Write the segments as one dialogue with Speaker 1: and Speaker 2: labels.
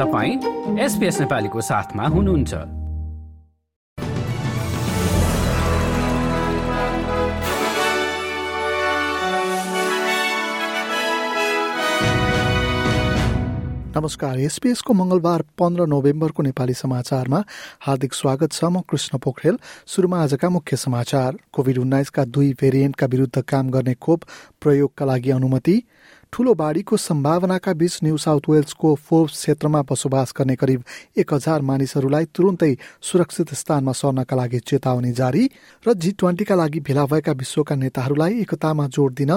Speaker 1: तपाईँ एसपिएस नेपालीको साथमा हुनुहुन्छ।
Speaker 2: नमस्कार एसपीएसको मंगलबार पन्ध्र नोभेम्बरको नेपाली समाचारमा हार्दिक स्वागत छ। म कृष्ण पोखरेल। सुरुमा आजका मुख्य समाचार। कोविड उन्नाइसका दुई भेरिएन्टका विरूद्ध काम गर्ने खोप प्रयोगका लागि अनुमति। ठूलो बाढ़ीको सम्भावनाका बीच न्यू साउथ वेल्सको फोर्ब्स क्षेत्रमा बसोबास गर्ने करिब एक हजार मानिसहरूलाई तुरुन्तै सुरक्षित स्थानमा सर्नका लागि चेतावनी जारी र जी ट्वेन्टीका लागि भेला भएका विश्वका नेताहरूलाई एकतामा जोड दिन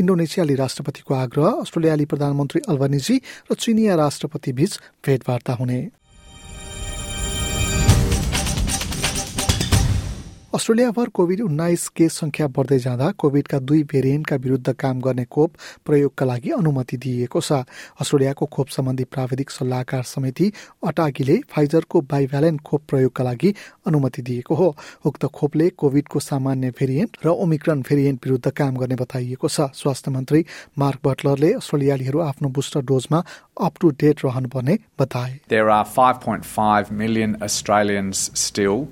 Speaker 2: इन्डोनेसियाली राष्ट्रपतिको आग्रह अस्ट्रेलियाली प्रधानमन्त्री अल्बनिजी र चिनिया राष्ट्रपति बीच भेटवार्ता हुने। अस्ट्रेलियाभर कोविड उन्नाइस केस संख्या बढ्दै जाँदा कोविडका दुई भेरिएन्टका विरूद्ध काम गर्ने खोप प्रयोगका लागि अनुमति दिइएको छ। अस्ट्रेलियाको खोप सम्बन्धी प्राविधिक सल्लाहकार समिति अटागीले फाइजरको बाइभ्यालेन्ट खोप प्रयोगका लागि अनुमति दिएको हो। उक्त खोपले कोविडको सामान्य भेरिएन्ट र ओमिक्रन भेरिएन्ट विरूद्ध काम गर्ने बताइएको छ। स्वास्थ्य मन्त्री मार्क बटलरले अस्ट्रेलियालीहरू आफ्नो बुस्टर डोजमा अप टु डेट रहनुपर्ने बताए।
Speaker 3: There are 5.5 million Australians still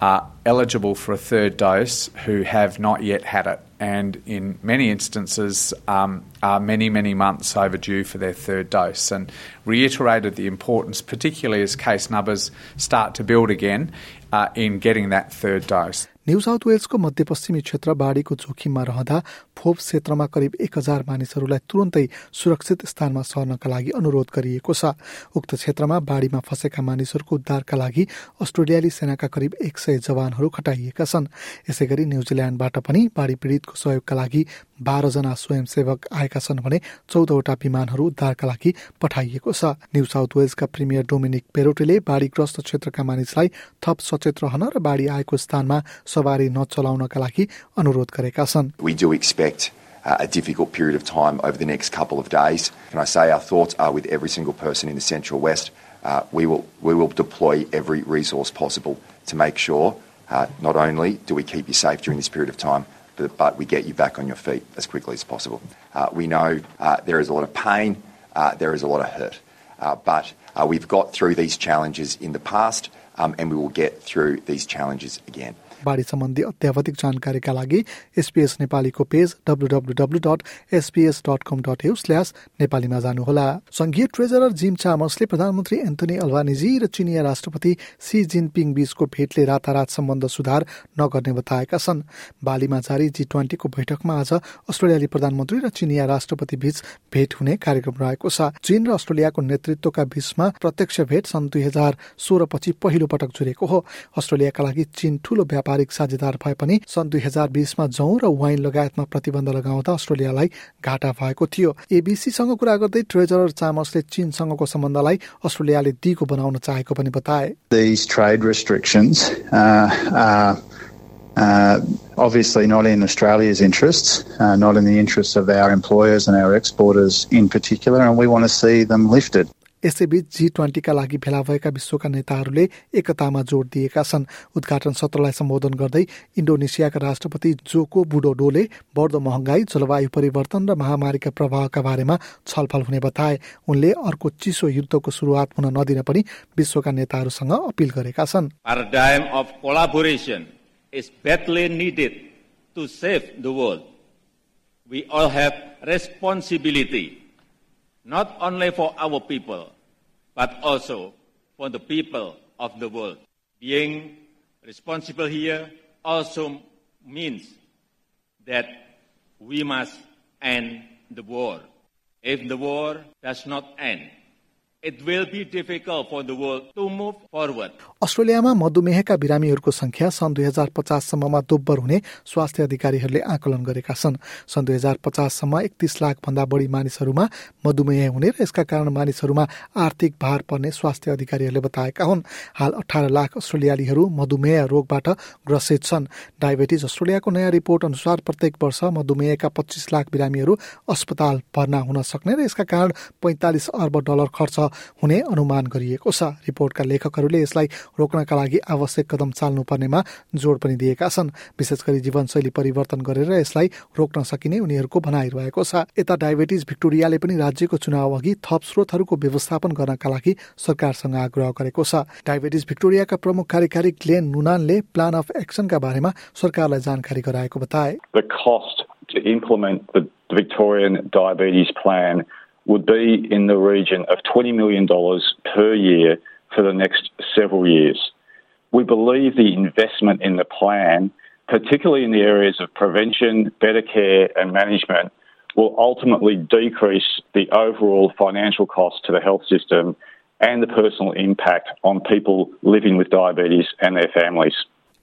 Speaker 3: are eligible for a third dose who have not yet had it, and in many instances um, are many, many months overdue for their third dose, and reiterated the importance, particularly as case numbers start to build again, uh, in getting that third dose.
Speaker 2: New South वेल्सको मध्यपश्चिमी क्षेत्र बाढीको जोखिममा रहँदा फोप क्षेत्रमा करिब एक हजार मानिसहरूलाई तुरन्तै सुरक्षित स्थानमा सर्नका लागि अनुरोध गरिएको छ। उक्त क्षेत्रमा बाढीमा फँसेका मानिसहरूको उद्धारका लागि अस्ट्रेलियाली सेनाका करिब एक सय जवानहरू खटाइएका छन्। यसै गरी न्युजिल्यान्डबाट पनि बाढी पीडितको सहयोगका लागि बाह्रजना स्वयंसेवक आएका छन् भने चौधवटा विमानहरू उद्धारका लागि पठाइएको छ न्यू साउथ वेल्सका प्रिमियर डोमिनिक पेरोटेले बाढीग्रस्त क्षेत्रका मानिसलाई थप सचेत रहन र बाढी आएको स्थानमा सवारी नचलाउनका लागि अनुरोध गरेका छन्
Speaker 4: uh, a difficult period of time over the next couple of days. Can I say our thoughts are with every single person in the Central West. Uh, we, will, we will deploy every resource possible to make sure uh, not only do we keep you safe during this period of time, but, we get you back on your feet as quickly as possible. Uh, we know uh, there is a lot of pain, uh, there is a lot of hurt, but we've got through these challenges in the past, um, and we will get through these challenges again.
Speaker 2: बाढी सम्बन्धी अत्यावधिक जानकारीका लागि SPS नेपालीको page W W W dot नेपालीमा जानुहोला। संघीय treasurer gym चामर्सले प्रधानमन्त्री Anthony अल्भानिजी र चिनिया राष्ट्रपति सी जिनपिङ बीचको भेटले रातारात सम्बन्ध सुधार नगर्ने बताएका छन्। बालीमा जारी जी ट्वेन्टीको बैठकमा आज अस्ट्रेलियाली प्रधानमन्त्री र चिनिया राष्ट्रपति बीच भेट हुने कार्यक्रम रहेको छ। चीन र अस्ट्रेलियाको नेतृत्वका बीचमा प्रत्यक्ष भेट सन् दुई हजार सोह्र पछि पहिलो पटक जुरेको हो। अस्ट्रेलियाका लागि चीन ठूलो व्यापारिक साझेदार भए पनि सन् दुई हजार बिसमा जौं र वाइन लगायतमा प्रतिबन्ध लगाउँदा अस्ट्रेलियालाई घाटा भएको थियो एबीसीसँग कुरा गर्दै ट्रेजरर चामसले चीनसँगको सम्बन्धलाई अस्ट्रेलियाले दिगो बनाउन चाहेको पनि बताए
Speaker 5: uh, uh, obviously not in Australia's interests, uh, not in the interests of our employers and our exporters in particular, and we want to see them lifted.
Speaker 2: यसैबीच जी ट्वेन्टीका लागि भेला भएका विश्वका नेताहरूले एकतामा जोड दिएका छन्। उद्घाटन सत्रलाई सम्बोधन गर्दै इन्डोनेसियाका राष्ट्रपति जोको बुडोडोले बढ्दो महँगाई जलवायु परिवर्तन र महामारीका प्रभावका बारेमा छलफल हुने बताए। उनले अर्को चिसो युद्धको सुरुवात हुन नदिन पनि विश्वका नेताहरूसँग अपिल गरेका छन्.
Speaker 6: We all have responsibility, not only for our people, but also for the people of the world. Being responsible here also means that we must end the war. If the war does not end,
Speaker 2: अस्ट्रेलियामा मधुमेहका बिरामीहरूको संख्या सन् दुई हजार पचाससम्ममा दोब्बर हुने स्वास्थ्य अधिकारीहरूले आकलन गरेका छन्। सन् दुई हजार पचाससम्म एकतिस लाख भन्दा बढी मानिसहरूमा मधुमेह हुने र यसका कारण मानिसहरूमा आर्थिक भार पर्ने स्वास्थ्य अधिकारीहरूले बताएका हुन्। हाल अठार लाख अस्ट्रेलियालीहरू मधुमेह रोगबाट ग्रसित छन्। डायबेटिज अस्ट्रेलियाको नयाँ रिपोर्ट अनुसार प्रत्येक वर्ष मधुमेहका पच्चिस लाख बिरामीहरू अस्पताल भर्ना हुन सक्ने र यसका कारण पैंतालिस अर्ब डलर खर्च हुने अनुमान गरिएको छ। रिपोर्टका लेखकहरूले यसलाई रोक्नका लागि आवश्यक कदम चाल्नुपर्नेमा जोड पनि दिएका छन्। विशेष गरी जीवनशैली परिवर्तन गरेर यसलाई रोक्न सकिने उनीहरूको भनाइरहेको छ। यता डायबिटिज भिक्टोरियाले पनि राज्यको चुनाव अघि थप स्रोतहरूको व्यवस्थापन गर्नका लागि सरकारसँग आग्रह गरेको छ। डायबिटिज भिक्टोरियाका प्रमुख कार्यकारी ग्लेन नुनानले प्लान अफ एक्सनका बारेमा सरकारलाई जानकारी गराएको बताए।
Speaker 7: To implement the Victorian diabetes plan would be in the region of $20 million per year for the next several years. We believe the investment in the plan, particularly in the areas of prevention, better care, and management, will ultimately decrease the overall financial cost to the health system and the personal impact on people living with diabetes and their families.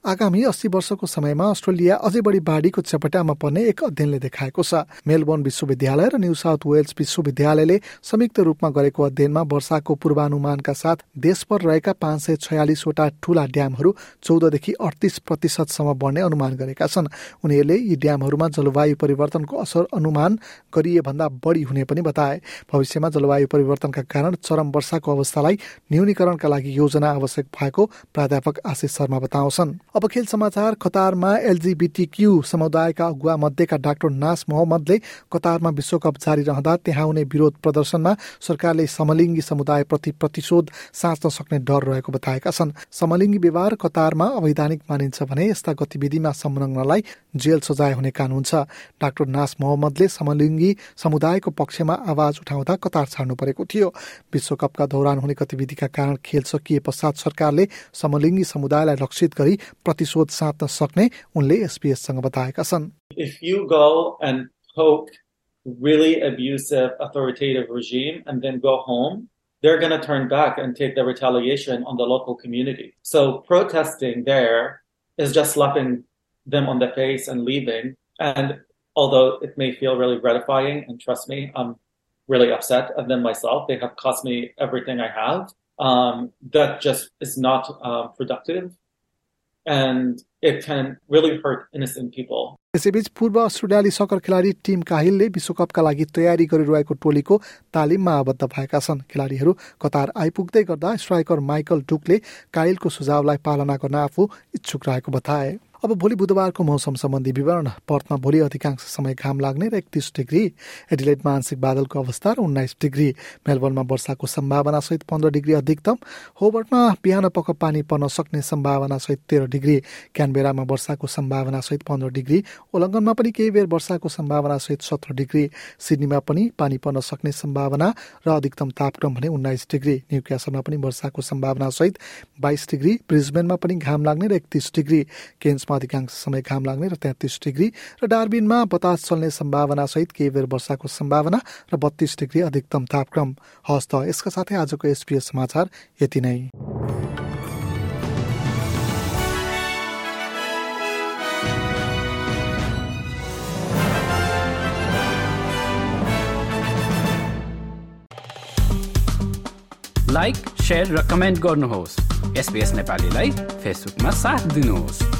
Speaker 2: आगामी अस्सी वर्षको समयमा Australia अझै बढी बाढीको चपेटामा पर्ने एक अध्ययनले देखाएको छ। मेलबोर्न विश्वविद्यालय र न्यू साउथ वेल्स विश्वविद्यालयले संयुक्त रूपमा गरेको अध्ययनमा वर्षाको पूर्वानुमानका साथ देशभर रहेका पाँच सय छयालिसवटा ठूला ड्यामहरू चौधदेखि अडतिस प्रतिशतसम्म बढ्ने अनुमान गरेका छन्। उनीहरूले यी ड्यामहरूमा जलवायु परिवर्तनको असर अनुमान गरिए भन्दा बढी हुने पनि बताए। भविष्यमा जलवायु परिवर्तनका कारण चरम वर्षाको अवस्थालाई न्यूनीकरणका लागि योजना आवश्यक भएको प्राध्यापक आशिष शर्मा बताउँछन्। अब खेल समाचार कतारमा एलजिबिटी समुदायका अगुवा मध्येका डाक्टर नास मोहम्मदले कतारमा विश्वकप जारी रहँदा त्यहाँ हुने विरोध प्रदर्शनमा सरकारले समलिङ्गी समुदायप्रति प्रतिशोध साँच्न सक्ने डर रहेको बताएका छन्। समलिङ्गी व्यवहार कतारमा अवैधानिक मानिन्छ भने यस्ता गतिविधिमा संलग्नलाई जेल सजाय हुने कानून छ डाक्टर नास मोहम्मदले समलिङ्गी समुदायको पक्षमा आवाज उठाउँदा कतार छाड्नु परेको थियो। विश्वकपका दौरान हुने गतिविधिका कारण खेल सकिए पश्चात सरकारले समलिङ्गी समुदायलाई लक्षित गरी प्रतिशोध साध्न सक्ने उनले एसपीएससँग बताएका छन्
Speaker 8: If you go and poke really abusive authoritative regime and then go home, they're going to turn back and take the retaliation on the local community. So protesting there is just slapping them on the face and leaving. And although it may feel really gratifying, and trust me, I'm really upset at them myself. They have cost me everything I have. Um, that just is not uh, productive and it can really hurt innocent people.
Speaker 2: यसैबीच पूर्व अस्ट्रेलियाली sucker खेलाडी team काहिलले विश्वकपका लागि तयारी गरिरहेको टोलीको तालिममा आबद्ध भएका छन् खेलाडीहरू कतार आइपुग्दै गर्दा स्ट्राइकर माइकल डुकले काहिलको सुझावलाई पालना गर्न आफू इच्छुक रहेको बताए अब भोलि बुधबारको मौसम सम्बन्धी विवरण पर्थमा भोलि अधिकांश समय घाम लाग्ने र एकतिस डिग्री। एडिलेटमा आंशिक बादलको अवस्था र उन्नाइस डिग्री। मेलबर्नमा वर्षाको सम्भावना सहित पन्ध्र डिग्री अधिकतम। होबर्टमा बिहान पख पानी पर्न सक्ने सम्भावना सहित तेह्र डिग्री। क्यानबेरामा वर्षाको सम्भावना सहित पन्ध्र डिग्री। ओलङ्गनमा पनि केही बेर वर्षाको सम्भावना सहित सत्र डिग्री। सिडनीमा पनि पानी पर्न सक्ने सम्भावना र अधिकतम तापक्रम भने उन्नाइस डिग्री। न्यू क्यासलमा पनि वर्षाको सम्भावना सहित बाइस डिग्री। ब्रिजबेनमा पनि घाम लाग्ने र एकतिस डिग्री। केन्स प्रदेशमा अधिकांश समय घाम लाग्ने र तेत्तिस डिग्री र डार्बिनमा बतास चल्ने सम्भावना सहित केही बेर वर्षाको सम्भावना र बत्तीस डिग्री अधिकतम तापक्रम। हस् त यसका साथै आजको एसपिएस समाचार यति नै।
Speaker 1: लाइक र कमेन्ट गर्नुहोस्। एसपिएस नेपालीलाई फेसबुकमा साथ दिनुहोस्।